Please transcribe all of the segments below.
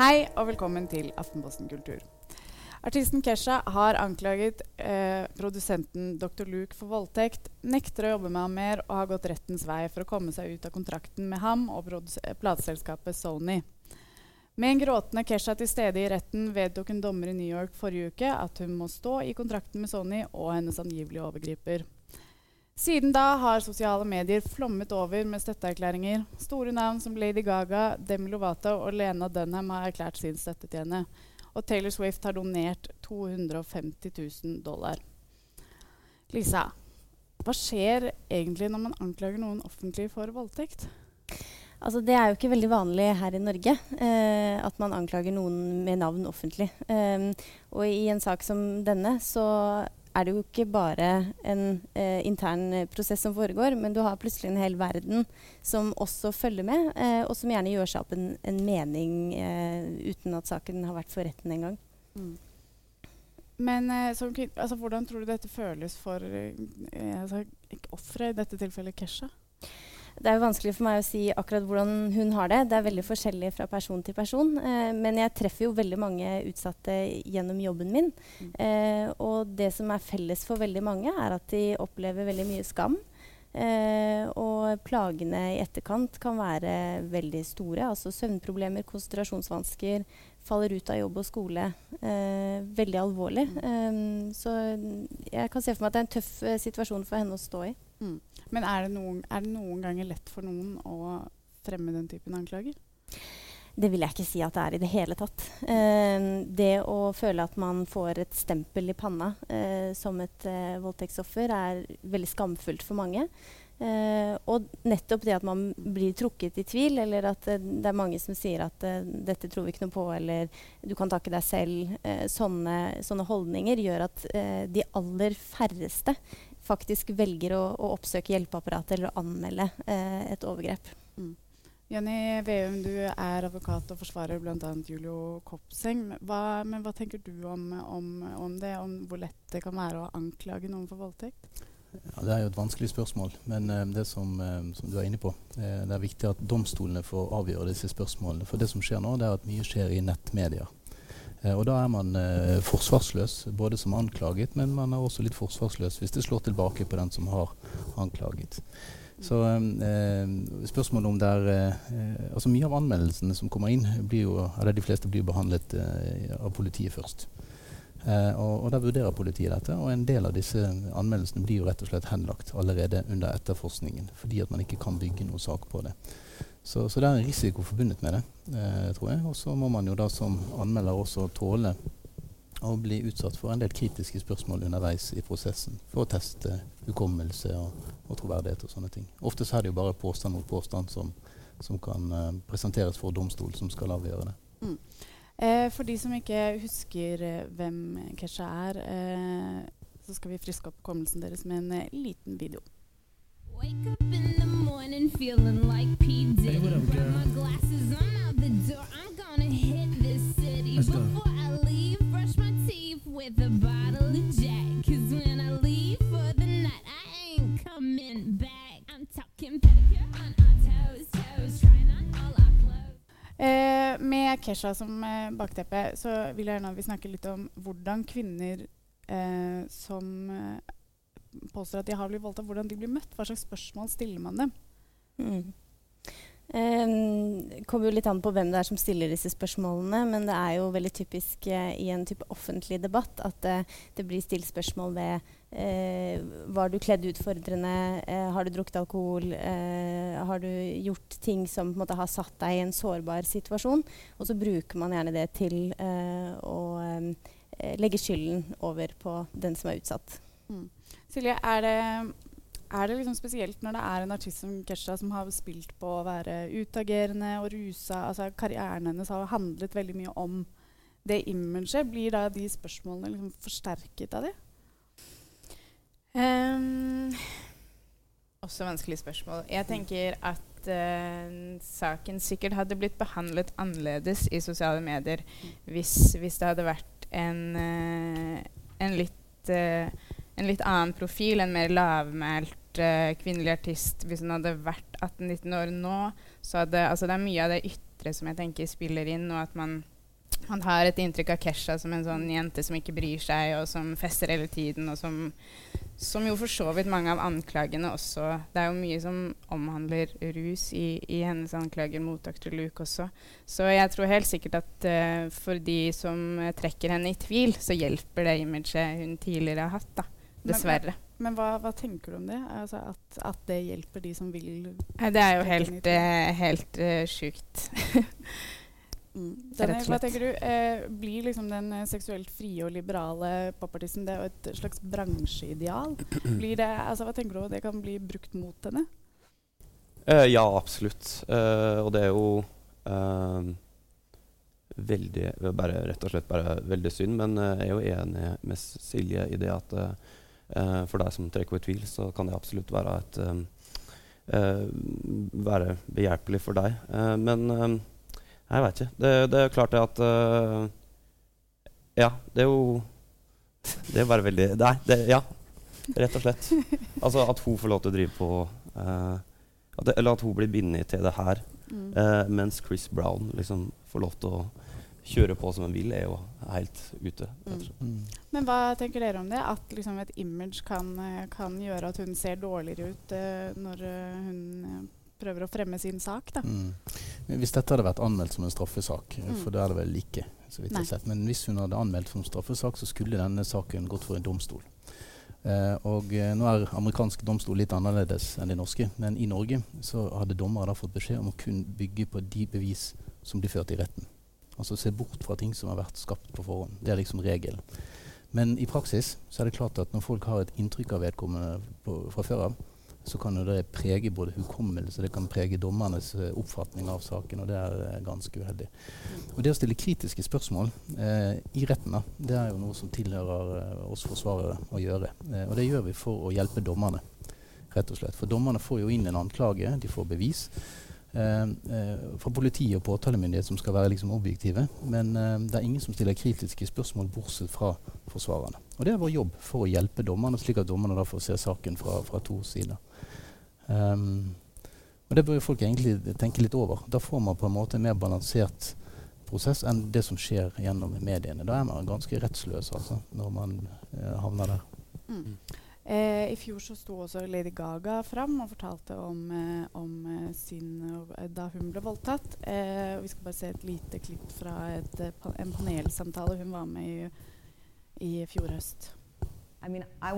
Hei og velkommen til Aftenposten kultur. Artisten Kesha har anklaget eh, produsenten Dr. Luke for voldtekt, nekter å jobbe med ham mer og har gått rettens vei for å komme seg ut av kontrakten med ham og eh, plateselskapet Sony. Med en gråtende Kesha til stede i retten vedtok en dommer i New York forrige uke at hun må stå i kontrakten med Sony og hennes angivelige overgriper. Siden da har sosiale medier flommet over med støtteerklæringer. Store navn som Lady Gaga, Demi Lovato og Lena Dunham har erklært sin støtte til henne. Og Taylor Swift har donert 250 000 dollar. Lisa, hva skjer egentlig når man anklager noen offentlig for voldtekt? Altså, det er jo ikke veldig vanlig her i Norge eh, at man anklager noen med navn offentlig. Um, og i en sak som denne så er det jo ikke bare en eh, intern eh, prosess som foregår, men du har plutselig en hel verden som også følger med, eh, og som gjerne gjør seg opp en, en mening eh, uten at saken har vært for retten engang. Mm. Men eh, som, altså, hvordan tror du dette føles for eh, altså, offeret, i dette tilfellet Kesha? Det er jo vanskelig for meg å si akkurat hvordan hun har det. Det er veldig forskjellig fra person til person. Eh, men jeg treffer jo veldig mange utsatte gjennom jobben min. Mm. Eh, og det som er felles for veldig mange, er at de opplever veldig mye skam. Eh, og plagene i etterkant kan være veldig store. Altså søvnproblemer, konsentrasjonsvansker, faller ut av jobb og skole. Eh, veldig alvorlig. Mm. Eh, så jeg kan se for meg at det er en tøff eh, situasjon for henne å stå i. Mm. Men er det, noen, er det noen ganger lett for noen å fremme den typen anklager? Det vil jeg ikke si at det er i det hele tatt. Eh, det å føle at man får et stempel i panna eh, som et eh, voldtektsoffer, er veldig skamfullt for mange. Eh, og nettopp det at man blir trukket i tvil, eller at det er mange som sier at eh, 'dette tror vi ikke noe på', eller 'du kan takke deg selv', eh, sånne, sånne, holdninger gjør at de aller færreste faktisk velger å, å oppsøke hjelpeapparatet eller å anmelde eh, et overgrep. Mm. Jenny Veum, du er advokat og forsvarer bl.a. Julio Kopseng. Hva, men hva tenker du om, om, om, det, om hvor lett det kan være å anklage noen for voldtekt? Ja, det er jo et vanskelig spørsmål, men uh, det som, uh, som, du er inne på, uh, det er viktig at domstolene får avgjøre disse spørsmålene. For det som skjer nå, det er at mye skjer i nettmedia. Eh, og da er man eh, forsvarsløs, både som anklaget, men man er også litt forsvarsløs hvis det slår tilbake på den som har anklaget. Så eh, spørsmålet om det er eh, altså Mye av anmeldelsene som kommer inn, blir jo, eller de fleste blir behandlet eh, av politiet først. Eh, og, og Da vurderer politiet dette, og en del av disse anmeldelsene blir jo rett og slett henlagt allerede under etterforskningen, fordi at man ikke kan bygge noe sak på det. Så, så, det er en risiko forbundet med det, eh, tror jeg. Og så må man jo da som anmelder også tåle å bli utsatt for en del kritiske spørsmål underveis i prosessen for å teste hukommelse og, og troverdighet og sånne ting. Ofte så er det jo bare påstand mot påstand som, som kan eh, presenteres for domstol, som skal avgjøre det. Mm. Eh, for de som ikke husker eh, hvem Kesha er, eh, så skal vi friske opp hukommelsen deres med en eh, liten video. Wake up in the morning feeling like P. Diddy. Hey, what up, girl? my glasses, I'm out the door. I'm gonna hit this city. Let's Before go. I leave, brush my teeth with a bottle of Jack. Cause when I leave for the night, I ain't coming back. I'm talking pedicure Eh, med Kesha som eh, bakteppe så vil jeg gjerne vi snakke litt om hvordan kvinner eh, som eh, påstår at de har blitt voldtatt, hvordan de blir møtt. Hva slags spørsmål stiller man dem? Mm. Um, kommer jo litt an på hvem det er som stiller disse spørsmålene, men det er jo veldig typisk uh, i en type offentlig debatt at uh, det blir stilt spørsmål ved uh, Var du kledd utfordrende? har du drukket alkohol? har du gjort ting som måte har satt deg i en sårbar situasjon? Og så bruker man gjerne det til å um, legge skylden over på den som er utsatt. Mm. Silje, er det, er det liksom spesielt når det er en artist som Kesha som har spilt på å være utagerende og rusa? altså Karrieren hennes har handlet veldig mye om det imaget. Blir da de spørsmålene liksom forsterket av det? Um, også vanskelig spørsmål. Jeg tenker at uh, saken sikkert hadde blitt behandlet annerledes i sosiale medier hvis, hvis det hadde vært en, uh, en litt uh, en litt annen profil, en mer lavmælt kvinnelig artist. Hvis hun hadde vært 18-19 år nå, så hadde altså Det er mye av det ytre som jeg tenker spiller inn, og at man man har et inntrykk av Kesha som en sånn jente som ikke bryr seg, og som fester hele tiden, og som, som jo for så vidt mange av anklagene også Det er jo mye som omhandler rus i, i hennes anklager mot dr. Luke også. Så jeg tror helt sikkert at uh, for de som uh, trekker henne i tvil, så hjelper det imaget hun tidligere har hatt. da. Dessverre. Men, men hva, hva, tenker du om det? Altså at, at, det hjelper de som vil Det er jo helt, uh, helt sjukt. Mm. Denne, hva tenker du? Eh, blir liksom den eh, seksuelt frie og liberale popartisten det er et slags bransjeideal? Blir det, altså, hva tenker du det kan bli brukt mot henne? Eh, ja, absolutt. Eh, og det er jo eh, veldig bare, Rett og slett bare veldig synd. Men eh, jeg er jo enig med Silje i det at for deg som trekker i tvil, så kan det absolutt være et være behjelpelig for deg. men jeg veit ikke. Det, det, er klart det at uh, Ja, det er jo Det er bare veldig Nei, det, ja. Rett og slett. Altså at hun får lov til å drive på uh, at det, Eller at hun blir bindet til det her, mm. uh, mens Chris Brown liksom får lov til å kjøre på som hun vil, er jo helt ute. Mm. Mm. Men hva tenker dere om det? At liksom et image kan, kan, gjøre at hun ser dårligere ut når hun prøver å fremme sin sak. Da. Mm. Hvis dette hadde vært anmeldt som en straffesak, mm. for det er det vel ikke, så vidt jeg har sett. Men hvis hun hadde anmeldt som straffesak, så skulle denne saken gått for en domstol. Eh, og eh, nå er amerikansk domstol litt annerledes enn de norske, men i Norge så hadde dommere da fått beskjed om å kun bygge på de bevis som blir ført i retten. Altså se bort fra ting som har vært skapt på forhånd. Det er liksom regelen. Men i praksis så er det klart at når folk har et inntrykk av vedkommende på, fra før av, så kan jo det prege både hukommelse, det kan prege dommernes uh, oppfatning av saken, og det er uh, ganske uheldig. Og Det å stille kritiske spørsmål eh, i retten, da, det er jo noe som tilhører oss forsvarere å gjøre. og det gjør vi for å hjelpe dommerne, rett og slett. For dommerne får jo inn en anklage, de får bevis. Eh, fra politi og påtalemyndighet som skal være liksom objektive. Men eh, det er ingen som stiller kritiske spørsmål bortsett fra forsvarerne. Og det er vår jobb for å hjelpe dommerne, slik at dommerne da får se saken fra, fra to sider. Um, og det bør jo folk egentlig tenke litt over. Da får man på en måte en mer balansert prosess enn det som skjer gjennom mediene. Da er man ganske rettsløs altså, når man uh, havner der. Mm. Eh, I fjor så sto også Lady Gaga fram og fortalte om, eh, om eh, sin da hun ble voldtatt. vi skal bare se et lite klipp fra et, en panelsamtale hun var med i, i fjor høst. I mean, I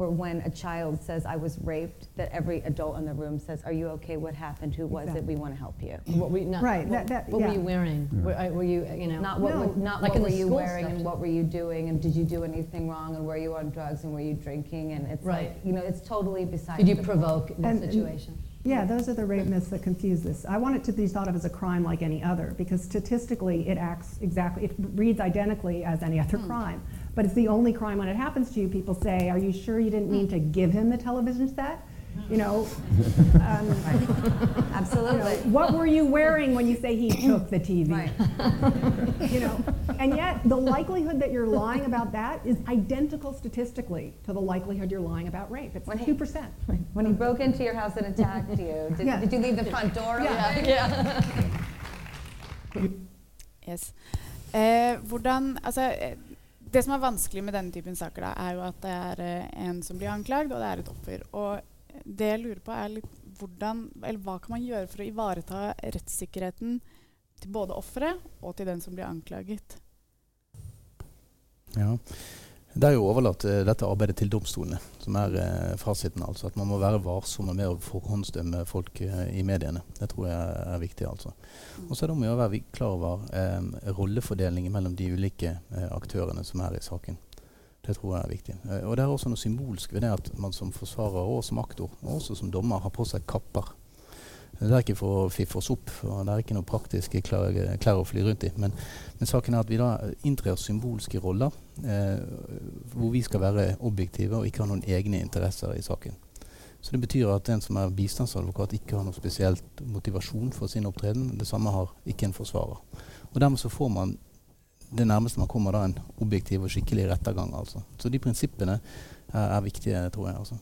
want to be somewhere where when a child says I was raped, that every adult in the room says, "Are you okay? What happened? Who was exactly. it? We want to help you." What were you, not, right. What, that, that, what yeah. were you wearing? Yeah. Were, were, you, you know, not what, no, were, not like what were you wearing and what were you doing and did you do anything wrong and were you on drugs and were you drinking and it's right. like you know it's totally beside. Did you provoke the and, situation? And, yeah, those are the rape myths that confuse this. I want it to be thought of as a crime like any other because statistically it acts exactly, it reads identically as any other mm. crime. But it's the only crime when it happens to you. People say, Are you sure you didn't mean to give him the television set? You know, um, absolutely. You know, what were you wearing when you say he took the TV? Right. you know, and yet the likelihood that you're lying about that is identical statistically to the likelihood you're lying about rape. It's two percent. When he broke into your house and attacked you, did, yeah. did you leave the front door yeah. open? Yeah. yes. Eh, hvordan, altså, eh, Det som er vanskelig med denne typen saker, da, er jo at det er eh, en som blir anklagd, og det er et offer. Og det jeg lurer på, er litt hvordan, eller hva kan man gjøre for å ivareta rettssikkerheten til både offeret og til den som blir anklaget? Ja. Det er jo overlatt uh, dette arbeidet til domstolene, som er uh, fasiten. altså At man må være varsom med å forhåndsdømme folk uh, i mediene. Det tror jeg er viktig. altså. Og så er det om å være klar over um, rollefordelingen mellom de ulike aktørene som er i saken. Det tror jeg er viktig. og det er også noe symbolsk ved det at man som forsvarer og som aktor, og også som dommer, har på seg kapper. Det er ikke for å fiffe oss opp, og det er ikke noe praktiske klær, klær å fly rundt i. Men, men, saken er at vi da inntrer symbolske roller eh, hvor vi skal være objektive og ikke ha noen egne interesser i saken. Så det betyr at en som er bistandsadvokat, ikke har noe spesielt motivasjon for sin opptreden. Det samme har ikke en forsvarer. Og dermed så får man det nærmeste man kommer da en objektiv og skikkelig rettergang. Altså. Så de prinsippene er, er viktige, tror jeg. altså.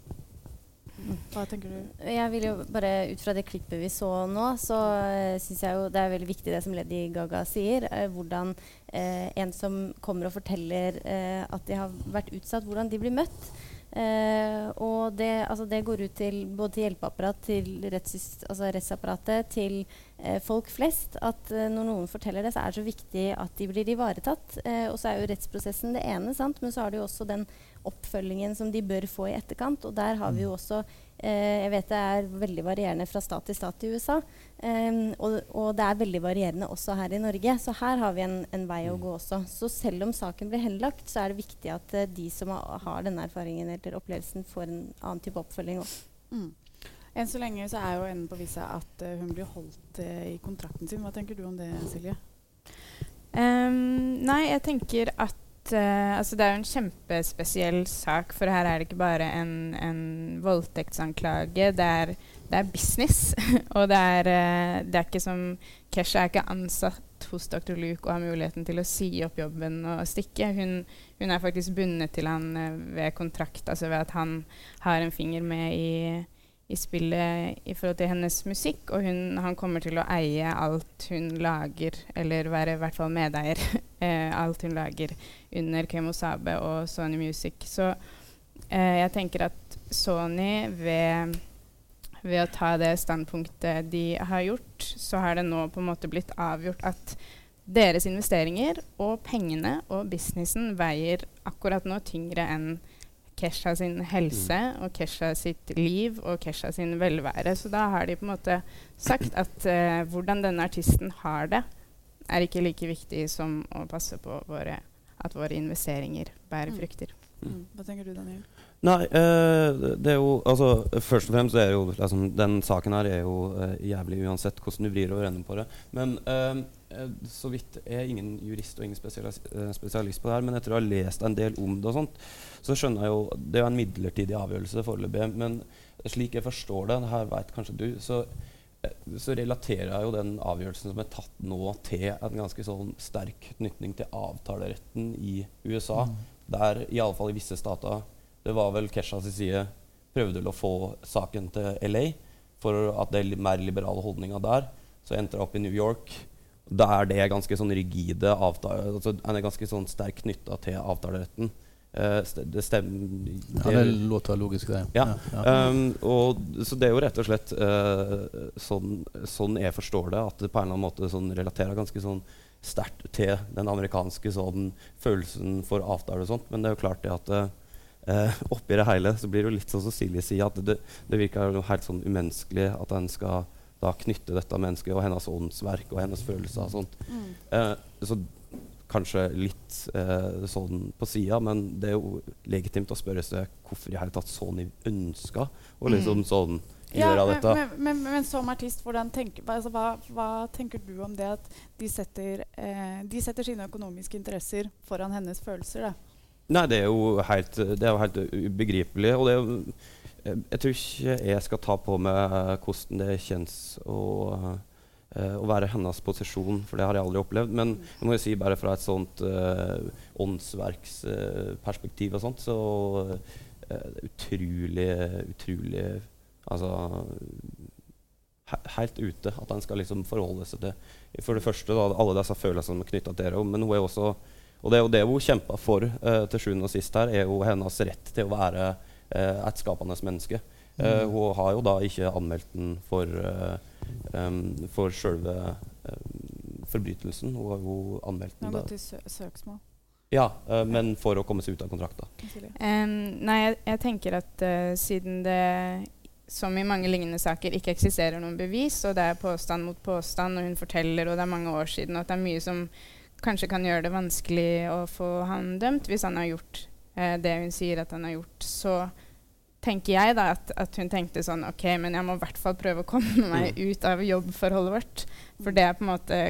Hva tenker du? Jeg vil jo bare Ut fra det klippet vi så nå, så uh, syns jeg jo det er veldig viktig det som Lady Gaga sier. Uh, hvordan uh, en som kommer og forteller uh, at de har vært utsatt, hvordan de blir møtt. Og det, altså det, går ut til både til hjelpeapparat, til altså rettsapparatet, til folk flest. At når noen forteller det, så er det så viktig at de blir ivaretatt. og så er jo rettsprosessen det ene, sant? men så har du jo også den oppfølgingen som de bør få i etterkant. Og der har vi jo også Eh, jeg vet det er veldig varierende fra stat til stat i USA. Um, og, og, det er veldig varierende også her i Norge. Så her har vi en, en, vei å gå også. Så selv om saken blir henlagt, så er det viktig at uh, de som har, har, denne erfaringen eller opplevelsen, får en annen type oppfølging òg. Mm. Enn så lenge så er jo enden på visa at uh, hun blir holdt uh, i kontrakten sin. Hva tenker du om det, Silje? Um, nei, jeg tenker at uh, altså Det er jo en kjempespesiell sak, for her er det ikke bare en, en voldtektsanklage. Det er, det er business. og det er, uh, det er ikke som Kesha er ikke ansatt hos Dr. Luke og har muligheten til å si opp jobben og stikke. Hun, hun er faktisk bundet til han uh, ved kontrakt, altså ved at han har en finger med i i spillet i forhold til hennes musikk, og hun, han kommer til å eie alt hun lager, eller være i hvert fall medeier. eh, alt hun lager under Kemosabe og Sony Music. Så eh, jeg tenker at Sony ved, ved å ta det standpunktet de har gjort, så har det nå på en måte blitt avgjort at deres investeringer og pengene og businessen veier akkurat nå tyngre enn Kesha sin helse mm. og Kesha sitt liv og Kesha sin velvære. Så da har de på en måte sagt at uh, hvordan denne artisten har det, er ikke like viktig som å passe på våre, at våre investeringer bærer mm. frukter. Mm. Hva tenker du, Daniel? Nei, uh, det er jo altså, Først og fremst er jo liksom, Den saken her er jo uh, jævlig uansett hvordan du vrir og renner på det. Men uh, så vidt jeg er ingen jurist og ingen spesialist, spesialist på det her, men etter å ha lest en del om det og sånt, så skjønner jeg jo Det er jo en midlertidig avgjørelse foreløpig. Men slik jeg forstår det, det her vet kanskje du, så, så, relaterer jeg jo den avgjørelsen som er tatt nå, til en ganske sånn sterk knytning til avtaleretten i USA. Mm. Der iallfall i visse stater det var vel Kesha sin side prøvde å få saken til LA for at det er mer liberale holdninger der. Så endte det opp i New York. Da er det ganske sånn rigide avtale, altså, er ganske sånn sterkt knytta til avtaleretten. Uh, det stemmer det, Ja, det låter logisk, det. Ja. ja, ja. Um, og, så det er jo rett og slett uh, sånn, sånn, jeg forstår det, at det på en eller annen måte sånn relaterer ganske sånn sterkt til den amerikanske sånn, følelsen for avtale og sånt. Men det er jo klart det at uh, eh, oppi det hele så blir det jo litt sånn som Silje sier, at det, det virker jo helt sånn umenneskelig at en skal da knytte dette mennesket og hennes åndsverk og hennes følelser og sånt. Mm. Eh, så kanskje litt eh, sånn på sida, men det er jo legitimt å spørre seg hvorfor i hele tatt Sony ønska å liksom sånn gjøre ja, dette. Men, men, men, som artist, tenker, altså, hva, hva, tenker du om det at de setter, eh, de setter sine økonomiske interesser foran hennes følelser? da? Nei, det er jo helt, det er jo helt ubegripelig. Og det er jo, jeg tror ikke jeg skal ta på meg hvordan det kjennes å, uh, å være hennes posisjon, for det har jeg aldri opplevd. Men jeg må jo si bare fra et sånt uh, åndsverksperspektiv og sånt, så uh, utrolig, utrolig Altså helt ute at en skal liksom forholde seg til For det første da, alle disse følelsene knytta til det, men hun er også og det er jo det hun kjempa for uh, til sjuende og sist her, er jo hennes rett til å være uh, et skapende menneske. Uh, mm. Hun har jo da ikke anmeldt den for, um, for sjølve forbrytelsen. Hun har jo anmeldt den. Hun har gått til sø søksmål? Ja, men for å komme seg ut av kontrakta. Um, nei, jeg, jeg, tenker at siden det som i mange lignende saker ikke eksisterer noen bevis, og det er påstand mot påstand, og hun forteller, og det er mange år siden, og at det er mye som kanskje kan gjøre det vanskelig å få han dømt hvis han har gjort eh, det hun sier at han har gjort, så tenker jeg da at, at, hun tenkte sånn OK, men jeg må i hvert fall prøve å komme meg mm. ut av jobbforholdet vårt. For det er på en måte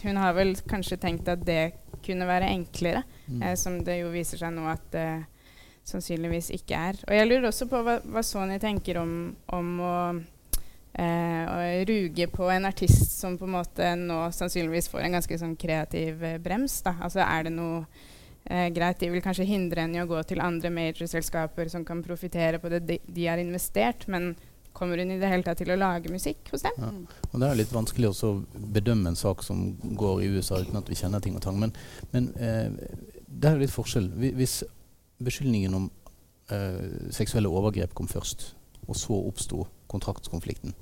Hun har vel kanskje tenkt at det kunne være enklere, mm. eh, som det jo viser seg nå at det sannsynligvis ikke er. Og jeg lurer også på hva, hva Sony tenker om, om å eh, ruge på en artist som på en måte nå sannsynligvis får en ganske sånn kreativ eh, brems. Da. Altså er det noe eh, greit, de vil kanskje hindre henne i å gå til andre major-selskaper som kan profitere på det de, de har investert, men kommer hun i det hele tatt til å lage musikk hos dem? Ja. Og Det er litt vanskelig å bedømme en sak som går i USA uten at vi kjenner ting og tang. Men, men eh, det er litt forskjell. Hvis beskyldningen om eh, seksuelle overgrep kom først, og så oppsto kontraktskonflikten,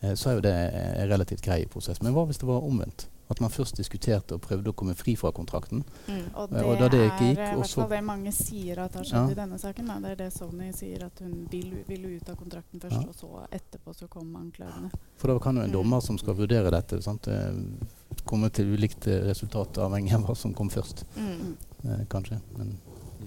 eh, så er jo det en relativt grei prosess. Men hva hvis det var omvendt? At man først diskuterte og prøvde å komme fri fra kontrakten. Mm. Og det, og det gikk, er i det mange sier at har skjedd ja. i denne saken. Da. Det er det Sony sier, at hun ville vil ut av kontrakten først, ja. og så etterpå så kom anklagene. For da kan jo en mm. dommer som skal vurdere dette, sant, eh, komme til ulikt resultat avhengig av hva som kom først. Mm. Eh, kanskje. Men.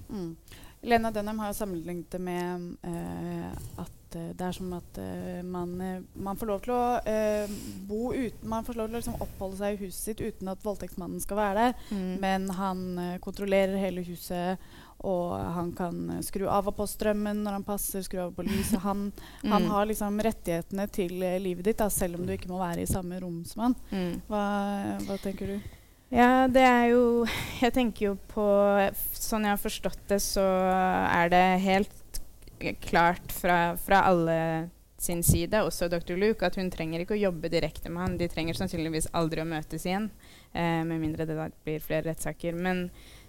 Mm. Lena Dunham har jo sammenlignet det med eh, at eh, det er som at eh, man, eh, man, får lov til å eh, bo uten Man får lov til å liksom oppholde seg i huset sitt uten at voldtektsmannen skal være der. Mm. Men han kontrollerer hele huset, og han kan skru av og på strømmen når han passer, skru av på lyset. Han, mm. han har liksom rettighetene til livet ditt, da, selv om du ikke må være i samme rom som han. Mm. Hva, hva tenker du? Ja, det er jo Jeg tenker jo på Sånn jeg har forstått det, så er det helt klart fra, fra alle sin side, også dr. Luke, at hun trenger ikke å jobbe direkte med han. De trenger sannsynligvis aldri å møtes igjen, eh, med mindre det da blir flere rettssaker. Men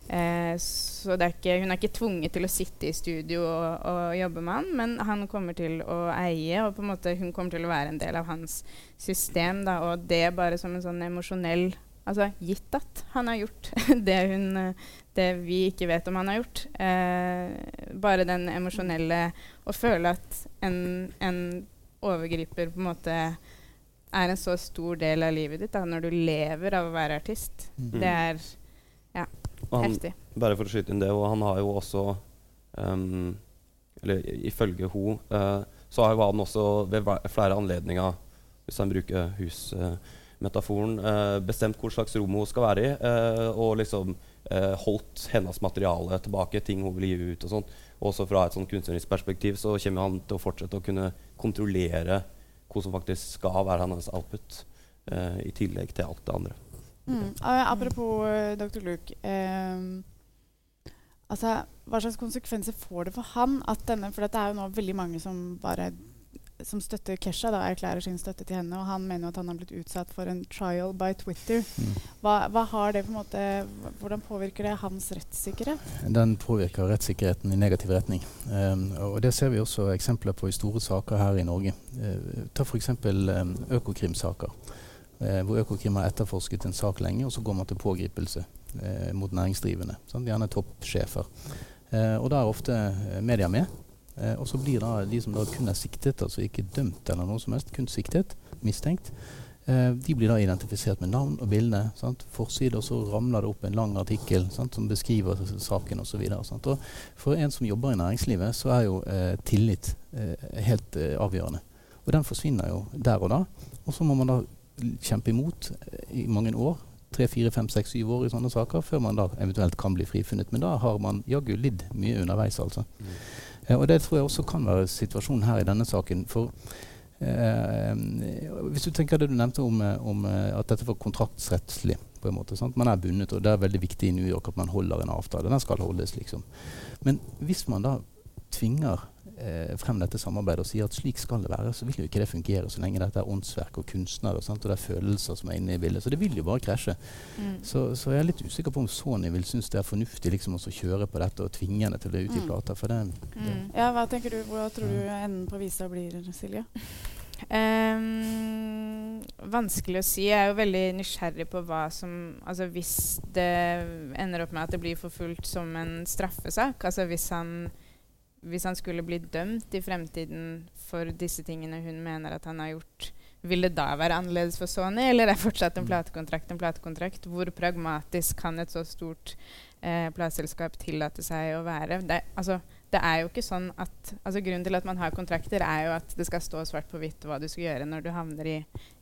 eh, så er ikke, hun er ikke tvunget til å sitte i studio og, og, jobbe med han, men han kommer til å eie, og på en måte hun kommer til å være en del av hans system. Da, og det bare som en sånn emosjonell Altså gitt at han har gjort det, hun, det vi ikke vet om han har gjort. Eh, bare den emosjonelle Å føle at en, en, overgriper på en måte er en så stor del av livet ditt da, når du lever av å være artist. Mm. Det er ja, han, heftig. Bare for å skyte inn det, og han har jo også um, Eller ifølge hun uh, så har han også ved flere anledninger, hvis han bruker hus uh, metaforen eh, bestemt hvor slags rom hun skal være i, eh, og liksom eh, holdt hennes materiale tilbake, ting hun vil gi ut. og sånt. Også fra et sånn kunstnerisk perspektiv så kommer han til å fortsette å kunne kontrollere hva som faktisk skal være hennes output, eh, i tillegg til alt det andre. Mm. apropos dr. Luke. Um, altså, hva slags konsekvenser får det for han at denne For det er jo nå veldig mange som bare som støtter Kesha, da, erklærer sin støtte til henne. Og han mener at han har blitt utsatt for en trial by Twitter. Mm. Hva, hva, har det på en måte, Hvordan påvirker det hans rettssikkerhet? Den påvirker rettssikkerheten i negativ retning. Um, og Det ser vi også eksempler på i store saker her i Norge. Uh, ta f.eks. Um, Økokrim-saker. Uh, hvor Økokrim har etterforsket en sak lenge, og så går man til pågripelse uh, mot næringsdrivende. Sant? gjerne toppsjefer. Og da er ofte media med. Eh, og så blir da de som da kun er siktet, altså ikke dømt eller noe som helst, kun siktet, mistenkt, eh, de blir da identifisert med navn og bilde. Forside, og så ramler det opp en lang artikkel sant, som beskriver saken osv. For en som jobber i næringslivet, så er jo eh, tillit eh, helt eh, avgjørende. Og den forsvinner jo der og da. Og så må man da kjempe imot eh, i mange år. Tre, fire, fem, seks, syv år i sånne saker før man da eventuelt kan bli frifunnet. Men da har man jaggu lidd mye underveis, altså. Mm. Eh, og det tror jeg også kan være situasjonen her i denne saken. For eh, hvis du tenker det du nevnte om, eh, om at dette var kontraktsrettslig på en måte, sant? Man er bundet, og det er veldig viktig i New York at man holder en avtale. Den skal holdes, liksom. Men hvis man da tvinger eh, frem dette samarbeidet og sier at slik skal det være, så vil jo ikke det fungere så lenge dette er åndsverk og kunstnere og det er følelser som er inne i bildet. Så det vil jo bare krasje. Mm. Så, så, jeg er litt usikker på om Sony vil synes det er fornuftig liksom, å kjøre på dette og tvinge henne til å ut i mm. plata. For det, mm. det. Ja, hva tenker du? Hva tror du enden på visa blir, Silje? Um, vanskelig å si. Jeg er jo veldig nysgjerrig på hva som Altså hvis det ender opp med at det blir forfulgt som en straffesak, altså hvis han hvis han skulle bli dømt i fremtiden for disse tingene hun mener at han har gjort, vil det da være annerledes for Sony, eller er fortsatt en mm. platekontrakt en platekontrakt? Hvor pragmatisk kan et så stort eh, plateselskap tillate seg å være? Det, altså, det er jo ikke sånn at altså Grunnen til at man har kontrakter, er jo at det skal stå svart på hvitt hva du skal gjøre når du havner i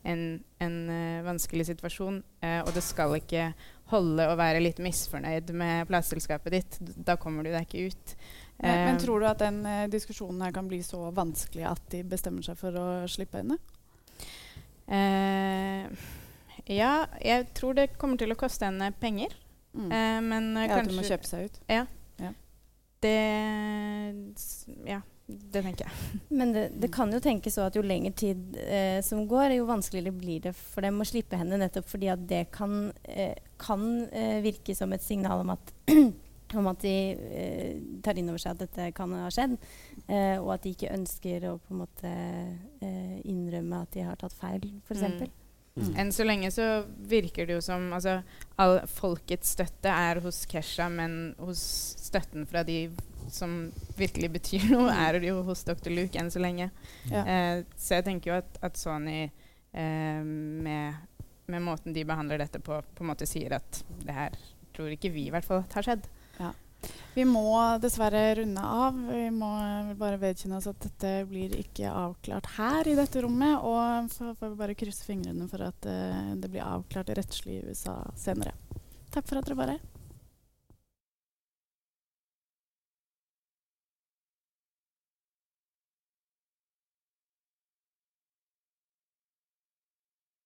en, en uh, vanskelig situasjon. Uh, og det skal ikke holde å være litt misfornøyd med plateselskapet ditt. Da kommer du deg ikke ut. Men, men, eh, tror du at den uh, diskusjonen her kan bli så vanskelig at de bestemmer seg for å slippe henne? Uh, ja, jeg tror det kommer til å koste henne penger. Mm. Eh, men ja, Ja, at hun må kjøpe seg ut. Ja. Ja. Det Ja, det tenker jeg. Men det, det kan jo tenkes at jo lengre tid eh, som går, jo vanskeligere blir det for dem å slippe henne, nettopp fordi at det kan, eh, kan eh, virke som et signal om at, om at de eh, tar inn over seg at dette kan ha skjedd, eh, og at de ikke ønsker å på en måte eh, innrømme at de har tatt feil, f.eks. Mm. Enn så lenge så virker det jo som altså, all folkets støtte er hos Kesha, men hos støtten fra de som virkelig betyr noe, er det jo hos Dr. Luke enn så lenge. Ja. Eh, så jeg tenker jo at, at Sony eh, med, med måten de behandler dette på, på en måte sier at det her tror ikke vi i hvert fall har skjedd. Vi må dessverre runde av. Vi må bare vedkjenne oss at dette blir ikke avklart her i dette rommet. Og så får vi bare krysse fingrene for at eh, det blir avklart rettslig i USA senere. Takk for at dere var her.